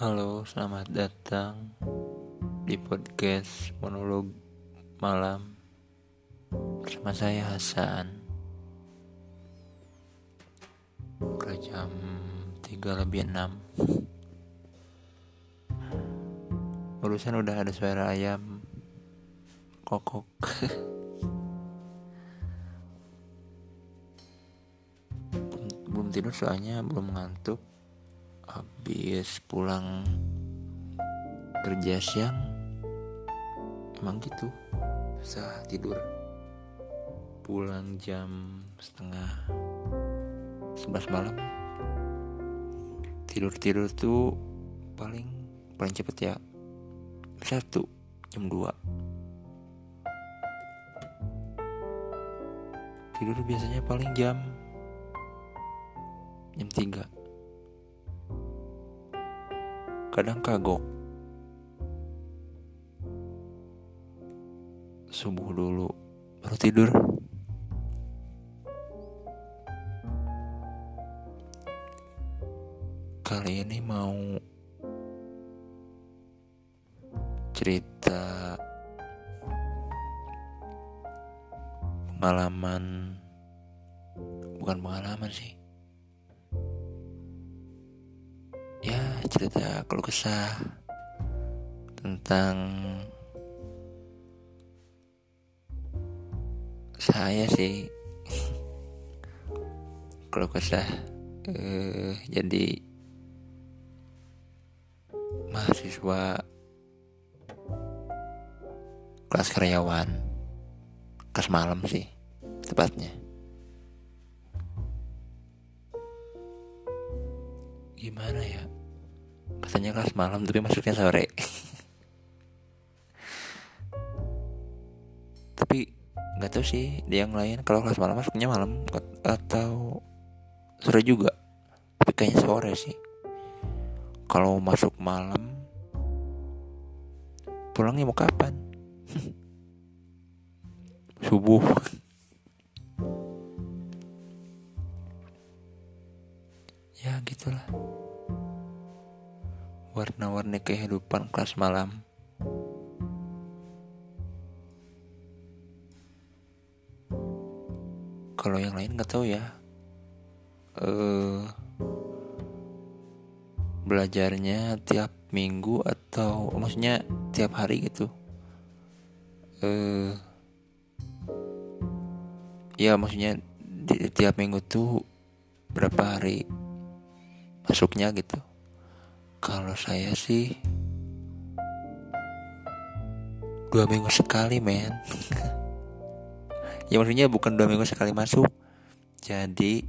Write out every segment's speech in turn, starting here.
Halo, selamat datang di podcast monolog malam bersama saya Hasan. Udah jam 3 lebih 6 Barusan udah ada suara ayam kokok. Belum tidur soalnya belum ngantuk habis pulang kerja siang emang gitu. Susah tidur. Pulang jam setengah sebelas malam. Tidur tidur tuh paling paling cepet ya satu jam dua. Tidur biasanya paling jam jam 3 kadang kagok. Subuh dulu baru tidur. Kali ini mau cerita pengalaman bukan pengalaman sih cerita kalau kesah tentang saya sih kalau kesah eh, jadi mahasiswa kelas karyawan kelas malam sih tepatnya. Gimana ya katanya kelas malam tapi masuknya sore. Tapi nggak tahu sih di yang lain kalau kelas malam masuknya malam atau sore juga. Tapi kayaknya sore sih. Kalau masuk malam pulangnya mau kapan? Subuh. Ya gitulah warna-warni kehidupan kelas malam. Kalau yang lain nggak tahu ya. Eh belajarnya tiap minggu atau maksudnya tiap hari gitu. Eh ya maksudnya di, tiap minggu tuh berapa hari masuknya gitu kalau saya sih dua minggu sekali men. Ya maksudnya bukan dua minggu sekali masuk. Jadi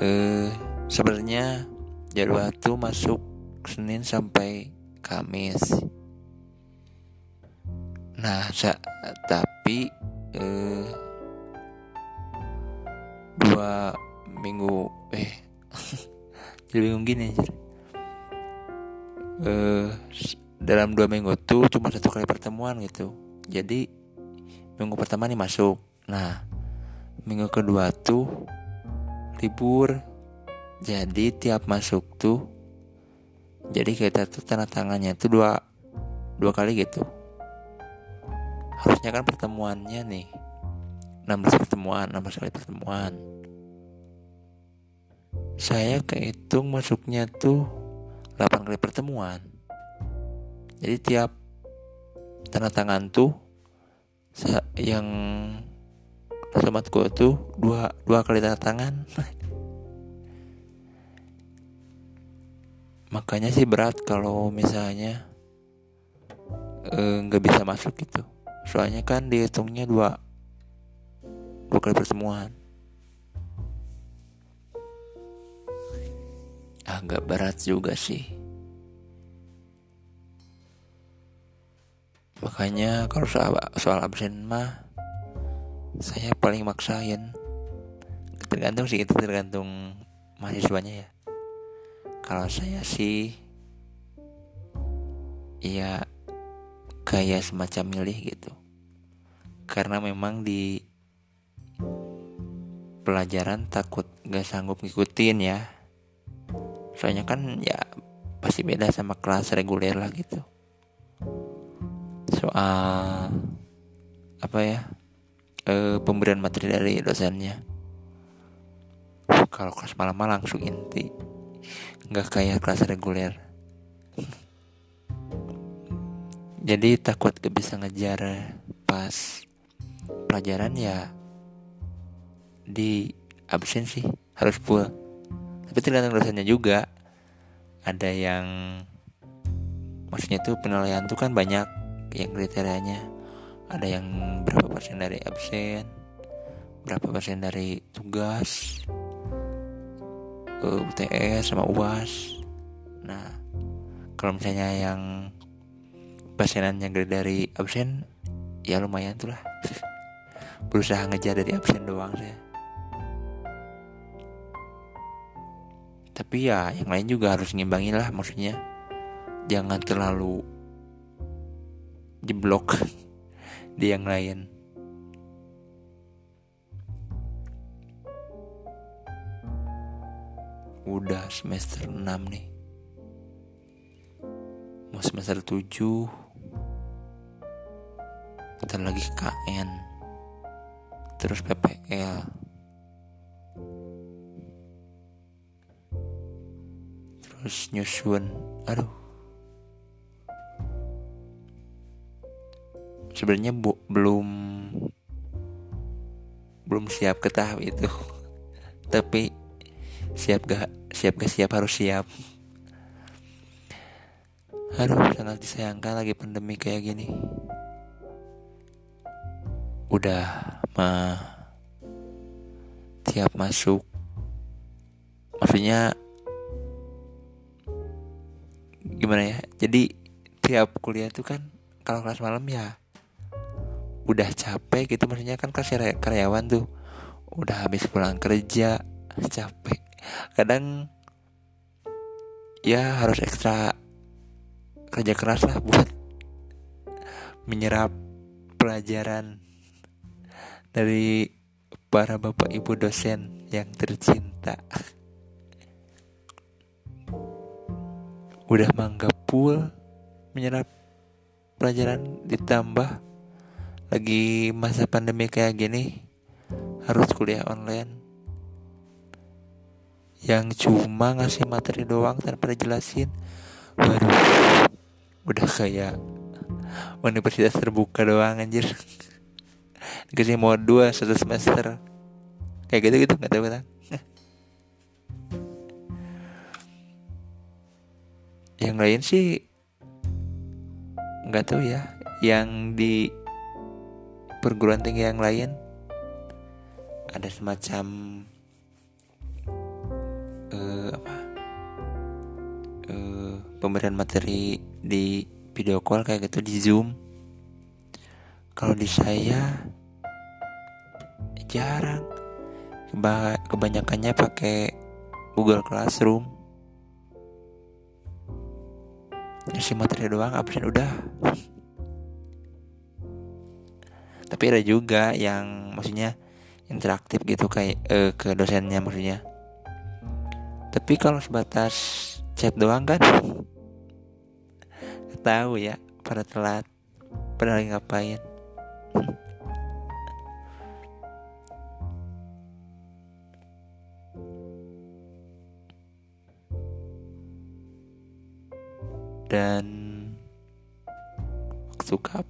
eh sebenarnya jadwal tuh masuk Senin sampai Kamis. Nah sa tapi eh dua minggu eh jadi bingung gini anjir. Eh dalam dua minggu tuh cuma satu kali pertemuan gitu. Jadi minggu pertama nih masuk. Nah minggu kedua tuh libur. Jadi tiap masuk tuh jadi kita tuh tanda tangannya tuh dua dua kali gitu. Harusnya kan pertemuannya nih 16 pertemuan 16 kali pertemuan saya kehitung masuknya tuh 8 kali pertemuan. Jadi tiap tanda tangan tuh yang somatku tuh dua dua kali tanda tangan. Makanya sih berat kalau misalnya nggak e, bisa masuk gitu. Soalnya kan dihitungnya dua dua kali pertemuan agak berat juga sih. Makanya kalau soal soal absen mah saya paling maksain. Tergantung sih itu tergantung mahasiswanya ya. Kalau saya sih ya kayak semacam milih gitu. Karena memang di pelajaran takut gak sanggup ngikutin ya soalnya kan ya pasti beda sama kelas reguler lah gitu. Soal apa ya e, pemberian materi dari dosennya. Kalau kelas malam langsung inti. Nggak kayak kelas reguler. Jadi takut gak bisa ngejar pas pelajaran ya di absen sih harus full tapi tergantung dosennya juga. Ada yang maksudnya tuh penilaian tuh kan banyak yang kriterianya. Ada yang berapa persen dari absen berapa persen dari tugas UTS sama UAS nah kalau misalnya yang persenannya gede dari absen ya lumayan tuh lah. Berusaha ngejar dari absen doang saya tapi ya yang lain juga harus ngimbangin lah maksudnya. Jangan terlalu jeblok di yang lain. Udah semester 6 nih. Mau semester 7 kita lagi KN terus PPL terus nyusun. Aduh. Sebenarnya bu belum belum siap ke tahap itu. Tapi siap gak siap gak siap harus siap. Aduh sangat disayangkan lagi pandemi kayak gini. Udah mah tiap masuk maksudnya gimana ya? Jadi tiap kuliah tuh kan kalau kelas malam ya udah capek gitu. Maksudnya kan karyawan tuh udah habis pulang kerja capek. Kadang ya harus ekstra kerja keras lah buat menyerap pelajaran dari para bapak ibu dosen yang tercinta udah mangga full menyerap pelajaran ditambah. Lagi masa pandemi kayak gini harus kuliah online. Yang cuma ngasih materi doang tanpa dijelasin waduh udah kayak universitas terbuka doang anjir. Kasih mau dua satu semester. Kayak gitu gitu nggak tahu kan yang lain sih nggak tahu ya. Yang di perguruan tinggi yang lain ada semacam pemberian materi di video call kayak gitu di zoom. Kalau di saya jarang. Kebanyakannya pakai Google Classroom isi materi doang absen udah. Tapi ada juga yang maksudnya interaktif gitu kayak eh, ke dosennya maksudnya. Tapi kalau sebatas chat doang kan? Tahu ya pada telat pada ngapain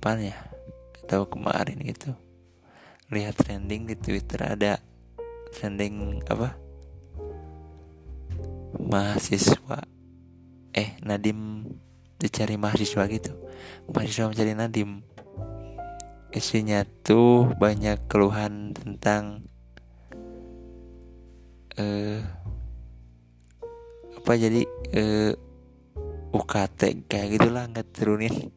kapan ya. Tahu kemarin gitu. Lihat trending di Twitter ada trending apa? Mahasiswa. Eh Nadim dicari mahasiswa gitu. Mahasiswa mencari Nadim. Isinya tuh banyak keluhan tentang eh apa jadi eh UKT kayak gitulah nggak turunin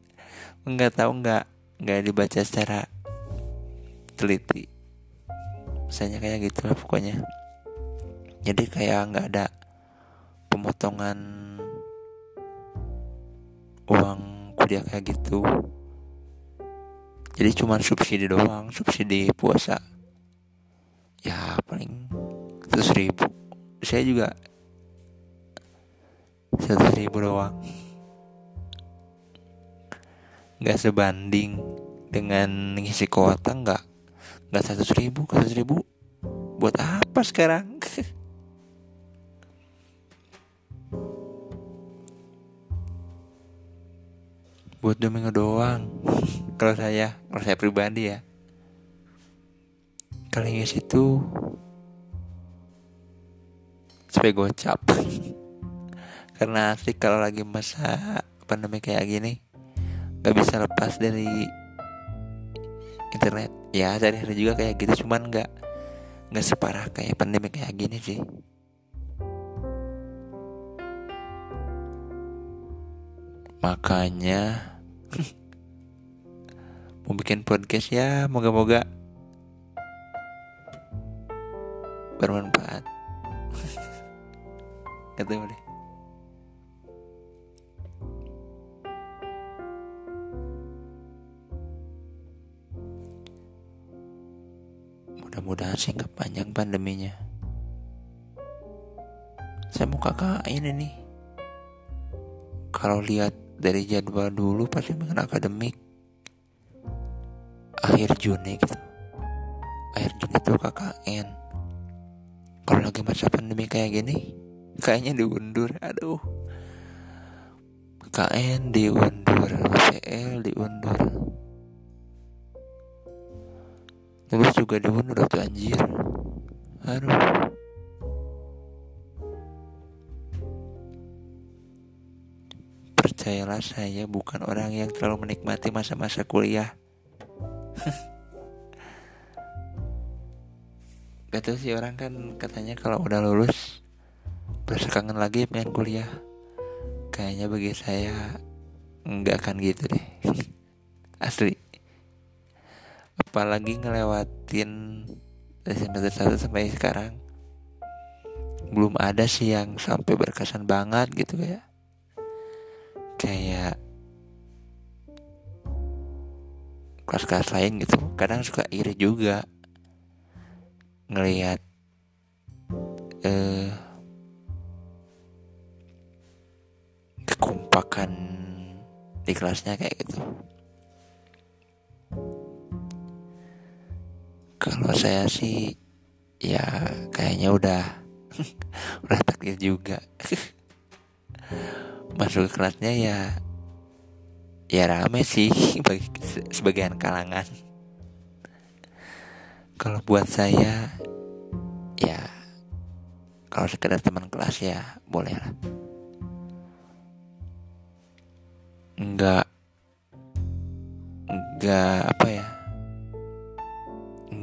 nggak tahu nggak nggak dibaca secara teliti. Misalnya kayak gitu lah pokoknya. Jadi kayak nggak ada pemotongan uang kuliah kayak gitu. Jadi cuma subsidi doang subsidi puasa. Ya paling seratus ribu. Saya juga satu ribu doang nggak sebanding dengan ngisi kuota nggak nggak seratus ribu seratus ribu. Buat apa sekarang? Buat dua minggu doang. Kalau saya kalau saya pribadi ya. Kali ngisi itu supaya gocap. Karena asli kalau lagi masa pandemi kayak gini nggak bisa lepas dari internet. Ya sehari-hari juga kayak gitu cuman nggak nggak separah kayak pandemi kayak gini sih. Makanya mau bikin podcast ya moga-moga bermanfaat. Ketemu deh mudah-mudahan sih panjang pandeminya. Saya mau kakak ini nih. Kalau lihat dari jadwal dulu pasti dengan akademik. Akhir Juni gitu. Akhir Juni itu KKN kalau lagi masa pandemi kayak gini kayaknya diundur. Aduh. KKN diundur PCL diundur juga diundur tuh anjir. Aduh. Percayalah saya bukan orang yang terlalu menikmati masa-masa kuliah. Gak tau sih orang kan katanya kalau udah lulus Berasa kangen lagi pengen kuliah. Kayaknya bagi saya Nggak akan gitu deh. Asli apalagi ngelewatin dari semester 1 sampai sekarang belum ada sih yang sampai berkesan banget gitu ya kayak kelas-kelas lain gitu. Kadang suka iri juga ngelihat eh, kekompakan di kelasnya kayak gitu kalau saya sih ya kayaknya udah udah takdir juga. Masuk ke kelasnya ya ya rame sih bagi sebagian kalangan. Kalau buat saya ya kalau sekedar teman kelas ya boleh lah. Enggak enggak apa ya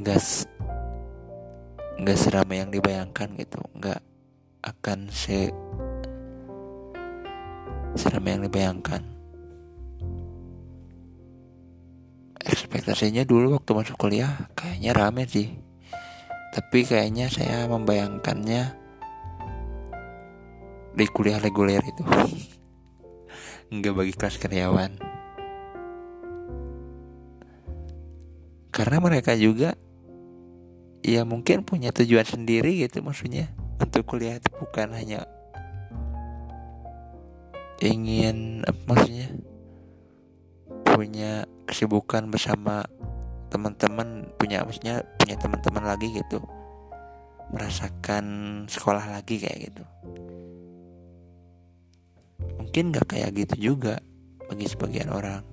nggak nggak seramai yang dibayangkan gitu. Nggak akan se seramai yang dibayangkan. Ekspektasinya dulu waktu masuk kuliah kayaknya rame sih. Tapi kayaknya saya membayangkannya di kuliah reguler itu. Nggak bagi kelas karyawan. Karena mereka juga ya mungkin punya tujuan sendiri gitu maksudnya. Untuk kuliah itu bukan hanya ingin apa maksudnya punya kesibukan bersama teman-teman punya maksudnya punya teman-teman lagi gitu. Merasakan sekolah lagi kayak gitu. Mungkin gak kayak gitu juga bagi sebagian orang.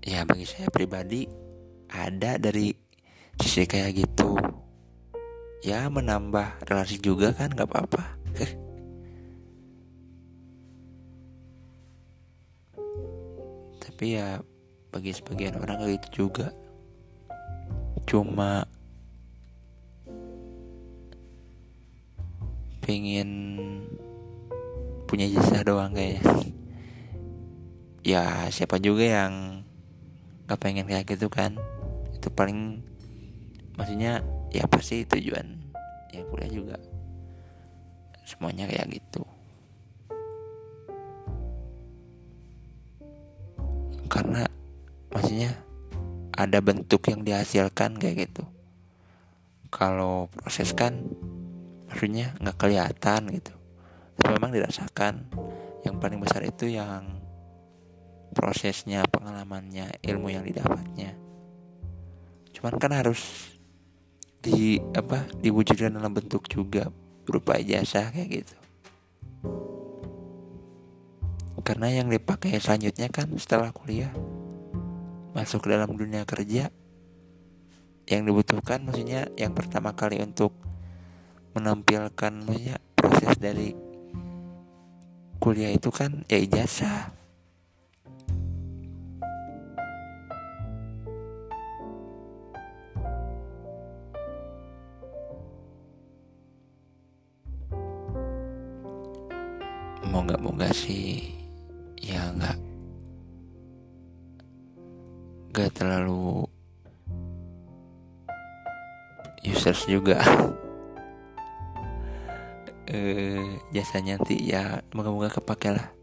Ya bagi saya pribadi ada dari sisi kayak gitu. Ya menambah relasi juga kan nggak apa-apa. Tapi ya bagi sebagian orang kayak gitu juga. Cuma pengen punya jasa doang kayaknya ya siapa juga yang gak pengen kayak gitu kan itu paling maksudnya ya pasti tujuan yang kuliah juga. Semuanya kayak gitu. Karena maksudnya ada bentuk yang dihasilkan kayak gitu. Kalau proses kan maksudnya nggak kelihatan gitu. Tapi memang dirasakan. Yang paling besar itu yang prosesnya pengalamannya ilmu yang didapatnya cuman kan harus di apa diwujudkan dalam bentuk juga berupa ijazah kayak gitu. Karena yang dipakai selanjutnya kan setelah kuliah masuk ke dalam dunia kerja yang dibutuhkan maksudnya yang pertama kali untuk menampilkan maksudnya proses dari kuliah itu kan ya ijazah nggak sih? Ya nggak nggak terlalu users juga. Eh, jasanya nanti ya moga-moga kepake lah.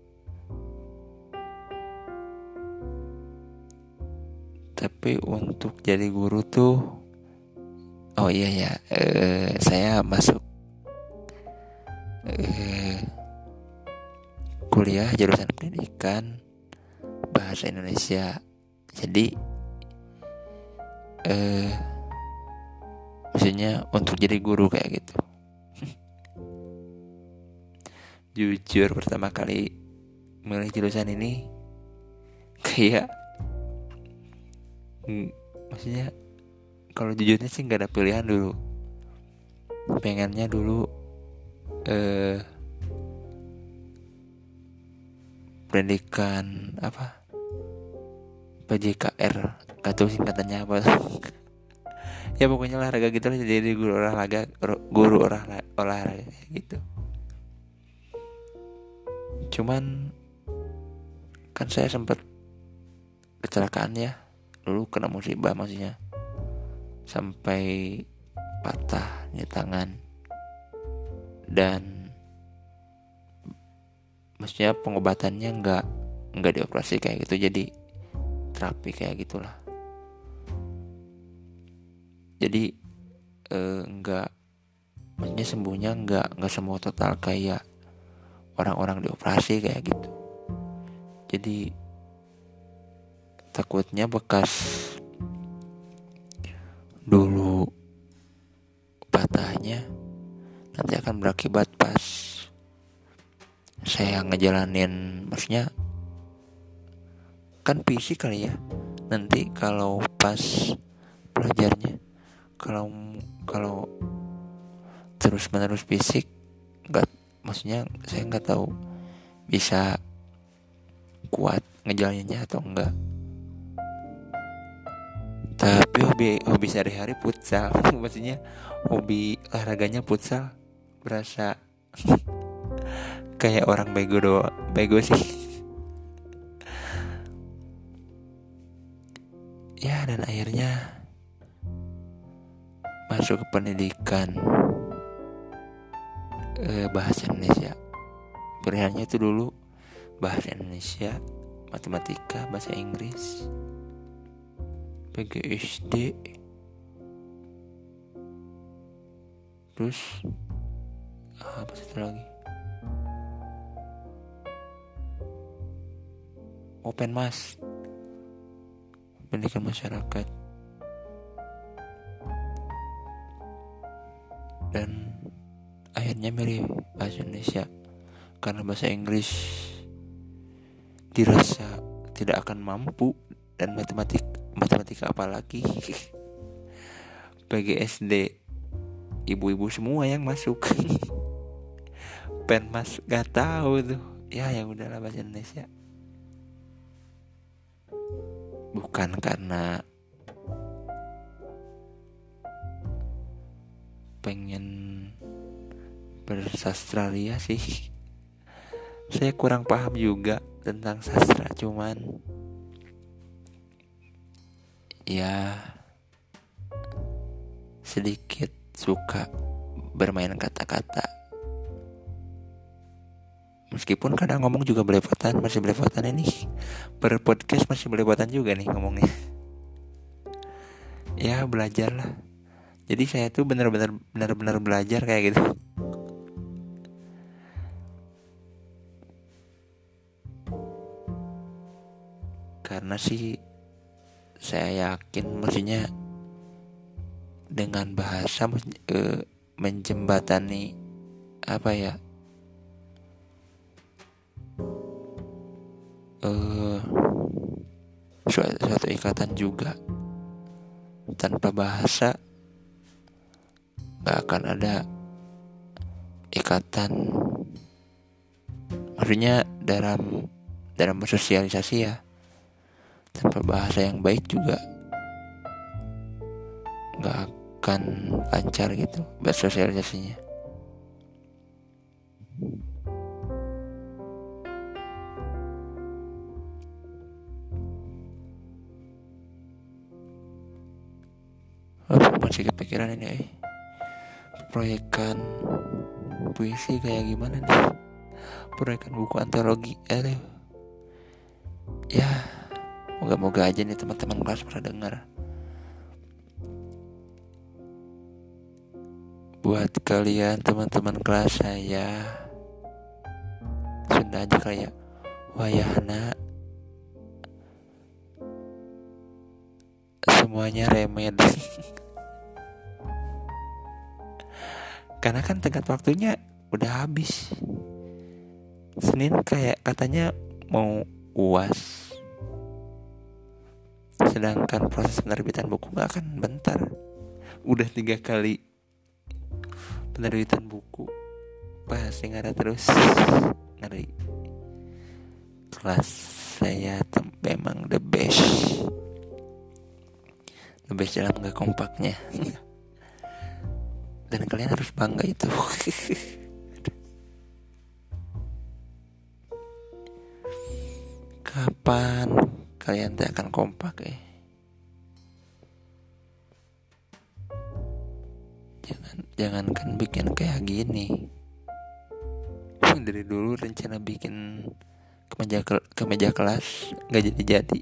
Tapi untuk jadi guru tuh oh iya ya eh, saya masuk eh, kuliah jurusan pendidikan bahasa Indonesia. Jadi eh maksudnya untuk jadi guru kayak gitu. Jujur pertama kali milih jurusan ini kayak maksudnya kalau jujurnya sih nggak ada pilihan dulu. Pengennya dulu eh pendidikan apa? PJKR gak tahu singkatannya apa. Ya pokoknya olahraga gitu lah jadi guru olahraga guru olahraga, olahraga gitu. Cuman kan saya sempat kecelakaan ya. Dulu kena musibah maksudnya. Sampai patah di tangan. Dan maksudnya pengobatannya nggak nggak dioperasi kayak gitu jadi terapi kayak gitulah. Jadi eh, nggak maksudnya sembuhnya nggak nggak semua total kayak orang-orang dioperasi kayak gitu. Jadi takutnya bekas dulu patahnya nanti akan berakibat pas saya ngejalanin maksudnya kan fisik kali ya. Nanti kalau pas belajarnya kalau kalau terus menerus fisik nggak maksudnya saya nggak tahu bisa kuat ngejalaninnya atau enggak tapi hobi hobi sehari-hari futsal. Maksudnya hobi olahraganya futsal. Berasa kayak orang bego doang bego sih. Ya dan akhirnya masuk ke pendidikan eh, bahasa Indonesia. Pilihannya itu dulu bahasa Indonesia matematika bahasa Inggris PGSD terus ah, apa satu lagi open mas pendidikan masyarakat. Dan akhirnya milih bahasa Indonesia. Karena bahasa Inggris dirasa tidak akan mampu dan matematik matematika apalagi. PGSD ibu-ibu semua yang masuk. Pen mas gak tahu tuh. Ya yang udahlah bahasa Indonesia bukan karena pengen bersastra ria sih. Saya kurang paham juga tentang sastra cuman ya sedikit suka bermain kata-kata meskipun kadang ngomong juga belepotan masih belepotan ini. Per podcast masih belepotan juga nih ngomongnya. Ya belajar lah. Jadi saya tuh bener-bener bener-bener belajar kayak gitu. Karena sih saya yakin maksudnya dengan bahasa eh, menjembatani apa ya uh, suatu, suatu ikatan juga. Tanpa bahasa gak akan ada ikatan. Maksudnya dalam dalam bersosialisasi ya. Tanpa bahasa yang baik juga nggak akan lancar gitu bersosialisasinya masih kepikiran ini eh. proyekan puisi kayak gimana nih? Proyekan buku antologi eh ya moga-moga aja nih teman-teman kelas pernah dengar. Buat kalian teman-teman kelas saya sudah aja kayak wayahna semuanya remed karena kan tenggat waktunya udah habis. Senin kayak katanya mau uas. Sedangkan proses penerbitan buku gak akan bentar. Udah tiga kali penerbitan buku. Pasti nggak ada terus. Ngeri. Kelas saya memang the best. The best dalam gak kompaknya dan kalian harus bangga itu. Kapan kalian tidak akan kompak eh? Jangan jangankan bikin kayak gini. Dari dulu rencana bikin kemeja kemeja kelas nggak jadi jadi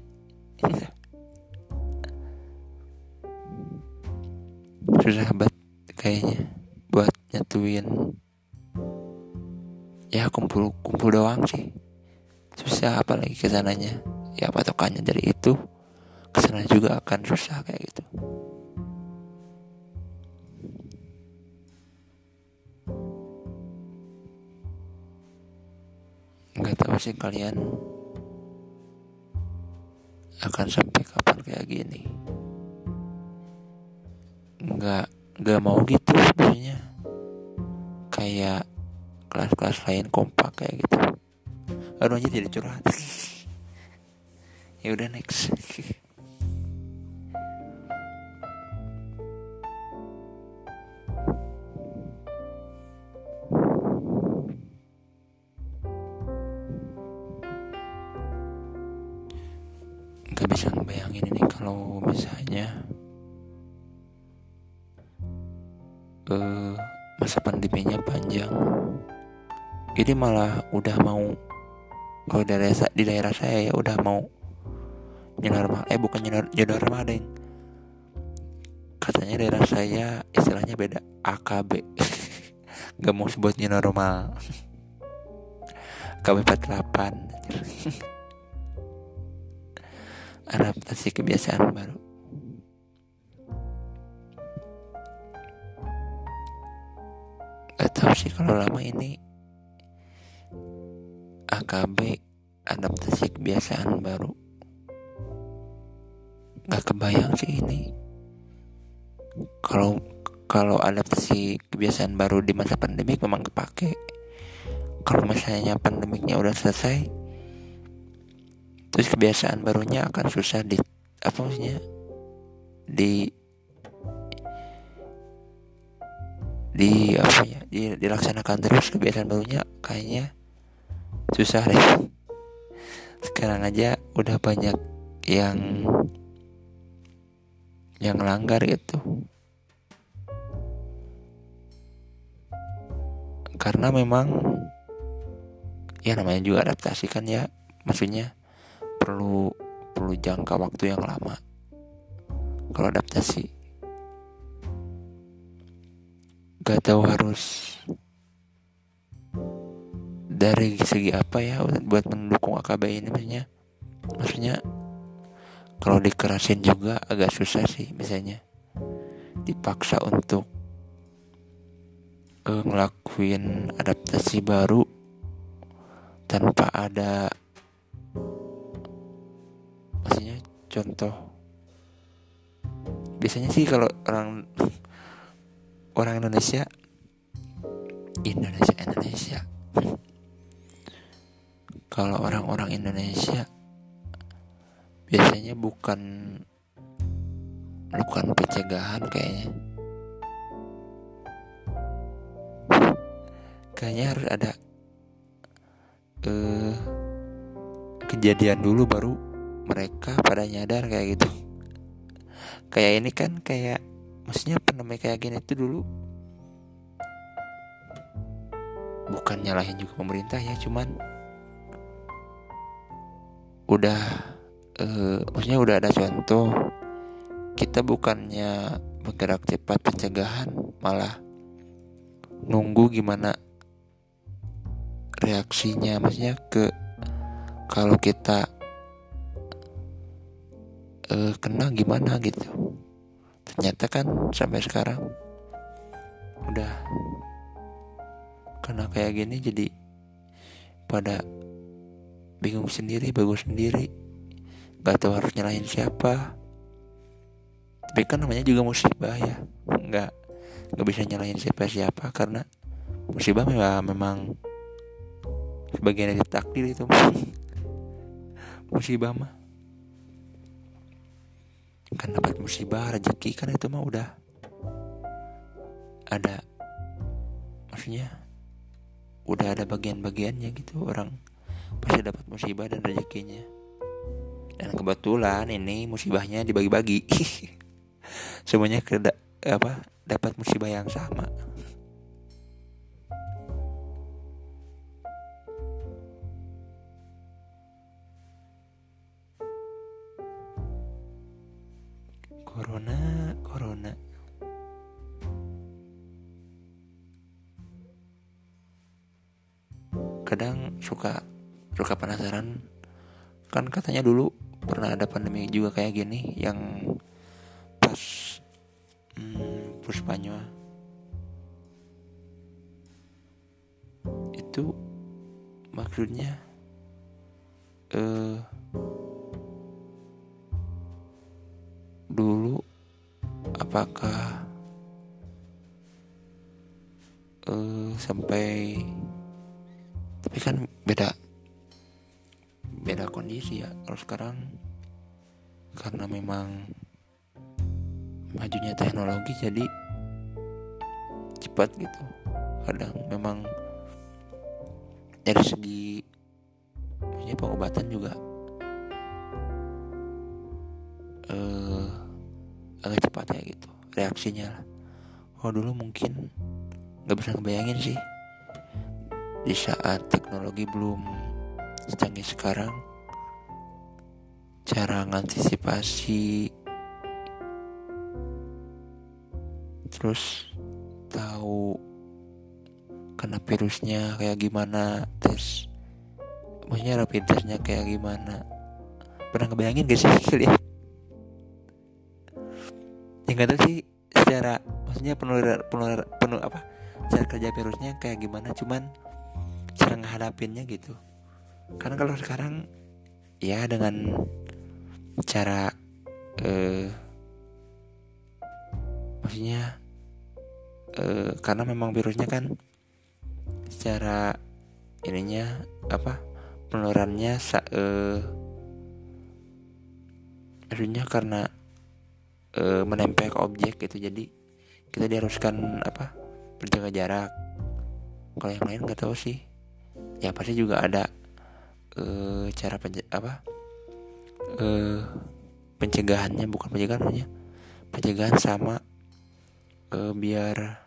susah banget kayaknya buat nyatuin. Ya kumpul kumpul doang sih. Susah apalagi ke sananya ya patokannya dari itu ke sana juga akan susah kayak gitu. Nggak tahu sih kalian akan sampai kapan kayak gini. Nggak gak mau gitu sebenarnya kayak kelas-kelas lain kompak kayak gitu. Aduh aja tidak curhat. Ya udah next malah udah mau kalau daerah, di daerah saya ya udah mau normal eh bukan new normal deh katanya daerah saya istilahnya beda AKB gak mau sebut new normal KB 48 adaptasi kebiasaan baru. Gak tahu sih kalau lama ini AKB adaptasi kebiasaan baru. Gak kebayang sih ini. Kalau kalau adaptasi kebiasaan baru di masa pandemik memang kepake. Kalau misalnya pandemiknya udah selesai Terus kebiasaan barunya akan susah di apa maksudnya di di apa ya di, dilaksanakan terus kebiasaan barunya kayaknya susah deh. Sekarang aja udah banyak yang yang langgar gitu. Karena memang ya namanya juga adaptasi kan ya. Maksudnya perlu perlu jangka waktu yang lama. Kalau adaptasi gak tahu harus dari segi apa ya buat mendukung AKB ini maksudnya? Maksudnya kalau dikerasin juga agak susah sih misalnya. Dipaksa untuk uh, ngelakuin adaptasi baru tanpa ada maksudnya contoh. Biasanya sih kalau orang orang Indonesia Indonesia Indonesia kalau orang-orang Indonesia biasanya bukan bukan pencegahan kayaknya. Kayaknya harus ada uh, kejadian dulu baru mereka pada nyadar kayak gitu. Kayak ini kan kayak maksudnya namanya kayak gini itu dulu bukan nyalahin juga pemerintah ya cuman udah uh, maksudnya udah ada contoh kita bukannya bergerak cepat pencegahan malah nunggu gimana reaksinya. Maksudnya ke kalau kita uh, kena gimana gitu. Ternyata kan sampai sekarang udah kena kayak gini jadi pada bingung sendiri bagus sendiri. Nggak tahu harus nyalahin siapa. Tapi kan namanya juga musibah ya. Nggak nggak bisa nyalahin siapa siapa karena musibah memang memang sebagian dari takdir itu. Musibah mah. Kan dapat musibah rezeki kan itu mah udah ada maksudnya udah ada bagian-bagiannya gitu orang pasti dapat musibah dan rezekinya. Dan kebetulan ini musibahnya dibagi-bagi. Semuanya ke apa dapat musibah yang sama. Corona corona. Kadang suka suka penasaran kan katanya dulu pernah ada pandemi juga kayak gini yang pas hmm, puspanya itu maksudnya eh dulu apakah eh sampai tapi kan beda beda kondisi ya kalau sekarang. Karena memang majunya teknologi jadi cepat gitu. Kadang memang dari segi punya pengobatan juga eh, agak cepat ya gitu reaksinya lah. Kalau dulu mungkin nggak bisa ngebayangin sih di saat teknologi belum secanggih sekarang cara ngantisipasi terus tahu kena virusnya kayak gimana tes maksudnya rapid testnya kayak gimana. Pernah ngebayangin gak sih kalian ya nggak tahu sih secara maksudnya penular penular penuh apa cara kerja virusnya kayak gimana cuman cara ngehadapinnya gitu karena kalau sekarang ya dengan cara eh, maksudnya eh, karena memang virusnya kan secara ininya apa penularannya eh, maksudnya karena eh, menempel ke objek gitu. Jadi kita diharuskan apa berjaga jarak. Kalau yang lain nggak tahu sih. Ya pasti juga ada uh, cara penje apa? Uh, pencegahannya bukan pencegahan namanya pencegahan sama uh, biar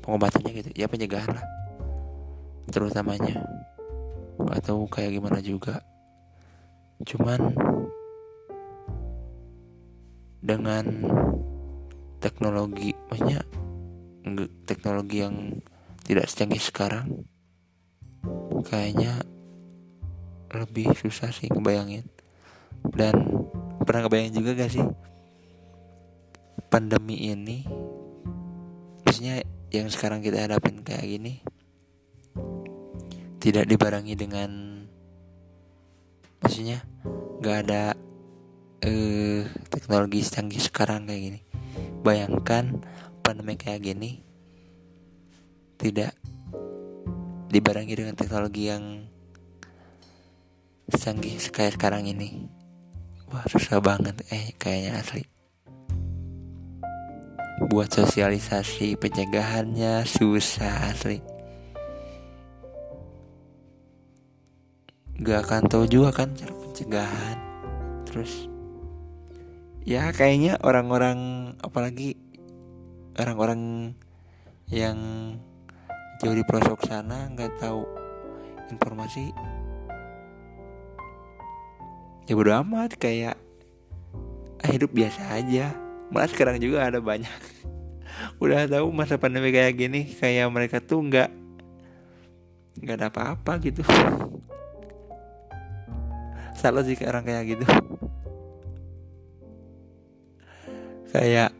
pengobatannya gitu. Ya pencegahan lah. Terutamanya tahu kayak gimana juga. Cuman dengan teknologi maksudnya teknologi yang tidak secanggih sekarang kayaknya lebih susah sih ngebayangin. Dan pernah kebayang juga gak sih? Pandemi ini maksudnya yang sekarang kita hadapin kayak gini tidak dibarengi dengan maksudnya nggak ada eh, teknologi canggih sekarang kayak gini. Bayangkan pandemi kayak gini tidak dibarengi dengan teknologi yang canggih kayak sekarang ini. Wah susah banget. Eh kayaknya asli. Buat sosialisasi pencegahannya susah asli. Gak akan tahu juga kan cara pencegahan. Terus ya kayaknya orang-orang apalagi orang-orang yang jauh di pelosok sana nggak tahu informasi ya bodo amat kayak ah, hidup biasa aja. Malah sekarang juga ada banyak. Udah tahu masa pandemi kayak gini kayak mereka tuh nggak nggak ada apa-apa gitu. Salah sih orang kayak gitu. Kayak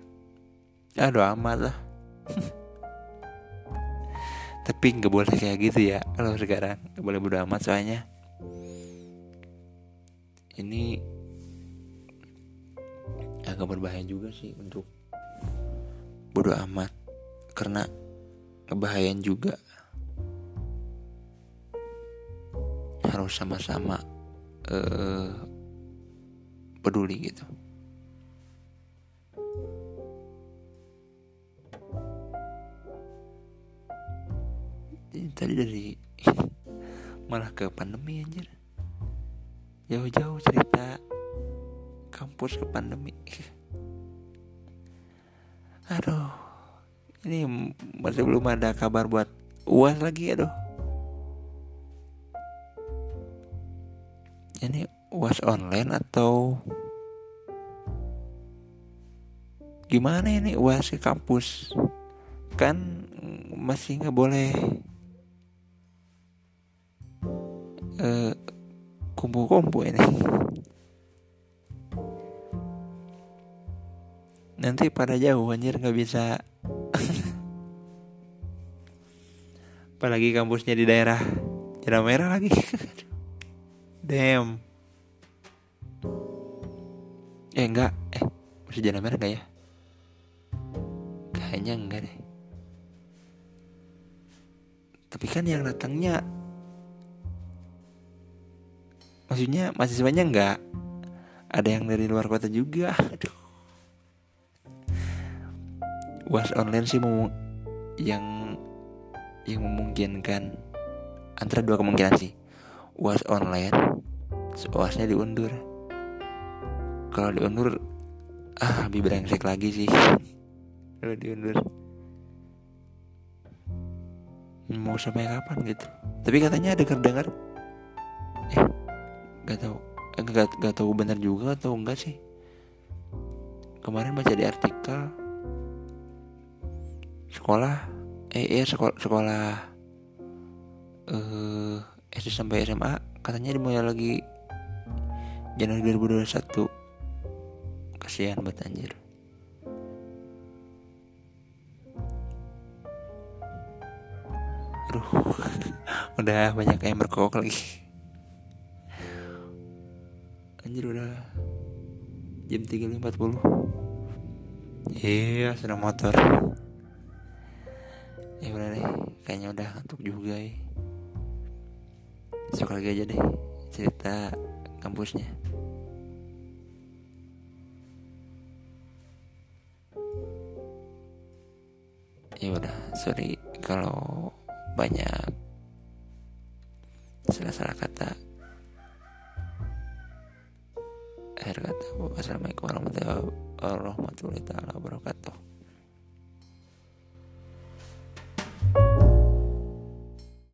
aduh amat lah. Tapi nggak boleh kayak gitu ya kalau sekarang. Nggak boleh bodo amat soalnya ini agak berbahaya juga sih untuk bodoh amat. Karena kebahayan juga harus sama-sama uh, peduli gitu. Tadi dari malah ke pandemi anjir jauh-jauh cerita kampus ke pandemi. Aduh ini masih belum ada kabar buat uas lagi aduh. Ini uas online atau gimana ini uas ke kampus? Kan masih nggak boleh uh, kumpul-kumpul ini. Nanti pada jauh anjir nggak bisa. Apalagi kampusnya di daerah Jalan Merah lagi. Damn. Eh enggak. Eh masih Jalan Merah enggak ya? Kayaknya enggak deh. Tapi kan yang datangnya maksudnya mahasiswanya enggak ada yang dari luar kota juga. Aduh. Was online sih mau yang yang memungkinkan. Antara dua kemungkinan sih. Was online uasnya diundur. Kalau diundur ah lebih brengsek lagi sih. Kalau diundur. Mau sampai kapan gitu? Tapi katanya ada kedengar eh gak tahu. Eh, gak, gak tahu benar juga atau enggak sih? Kemarin baca di artikel sekolah eh ya sekolah sekolah eh SD sampai SMA katanya dimulai lagi Januari 2021 kasihan buat anjir. Udah banyak yang berkokok lagi anjir udah jam 3.40 iya sedang motor. Ya udah deh kayaknya udah ngantuk juga ya besok lagi aja deh cerita kampusnya. Ya udah sorry kalau banyak salah-salah kata akhir kata wassalamualaikum warahmatullahi wabarakatuh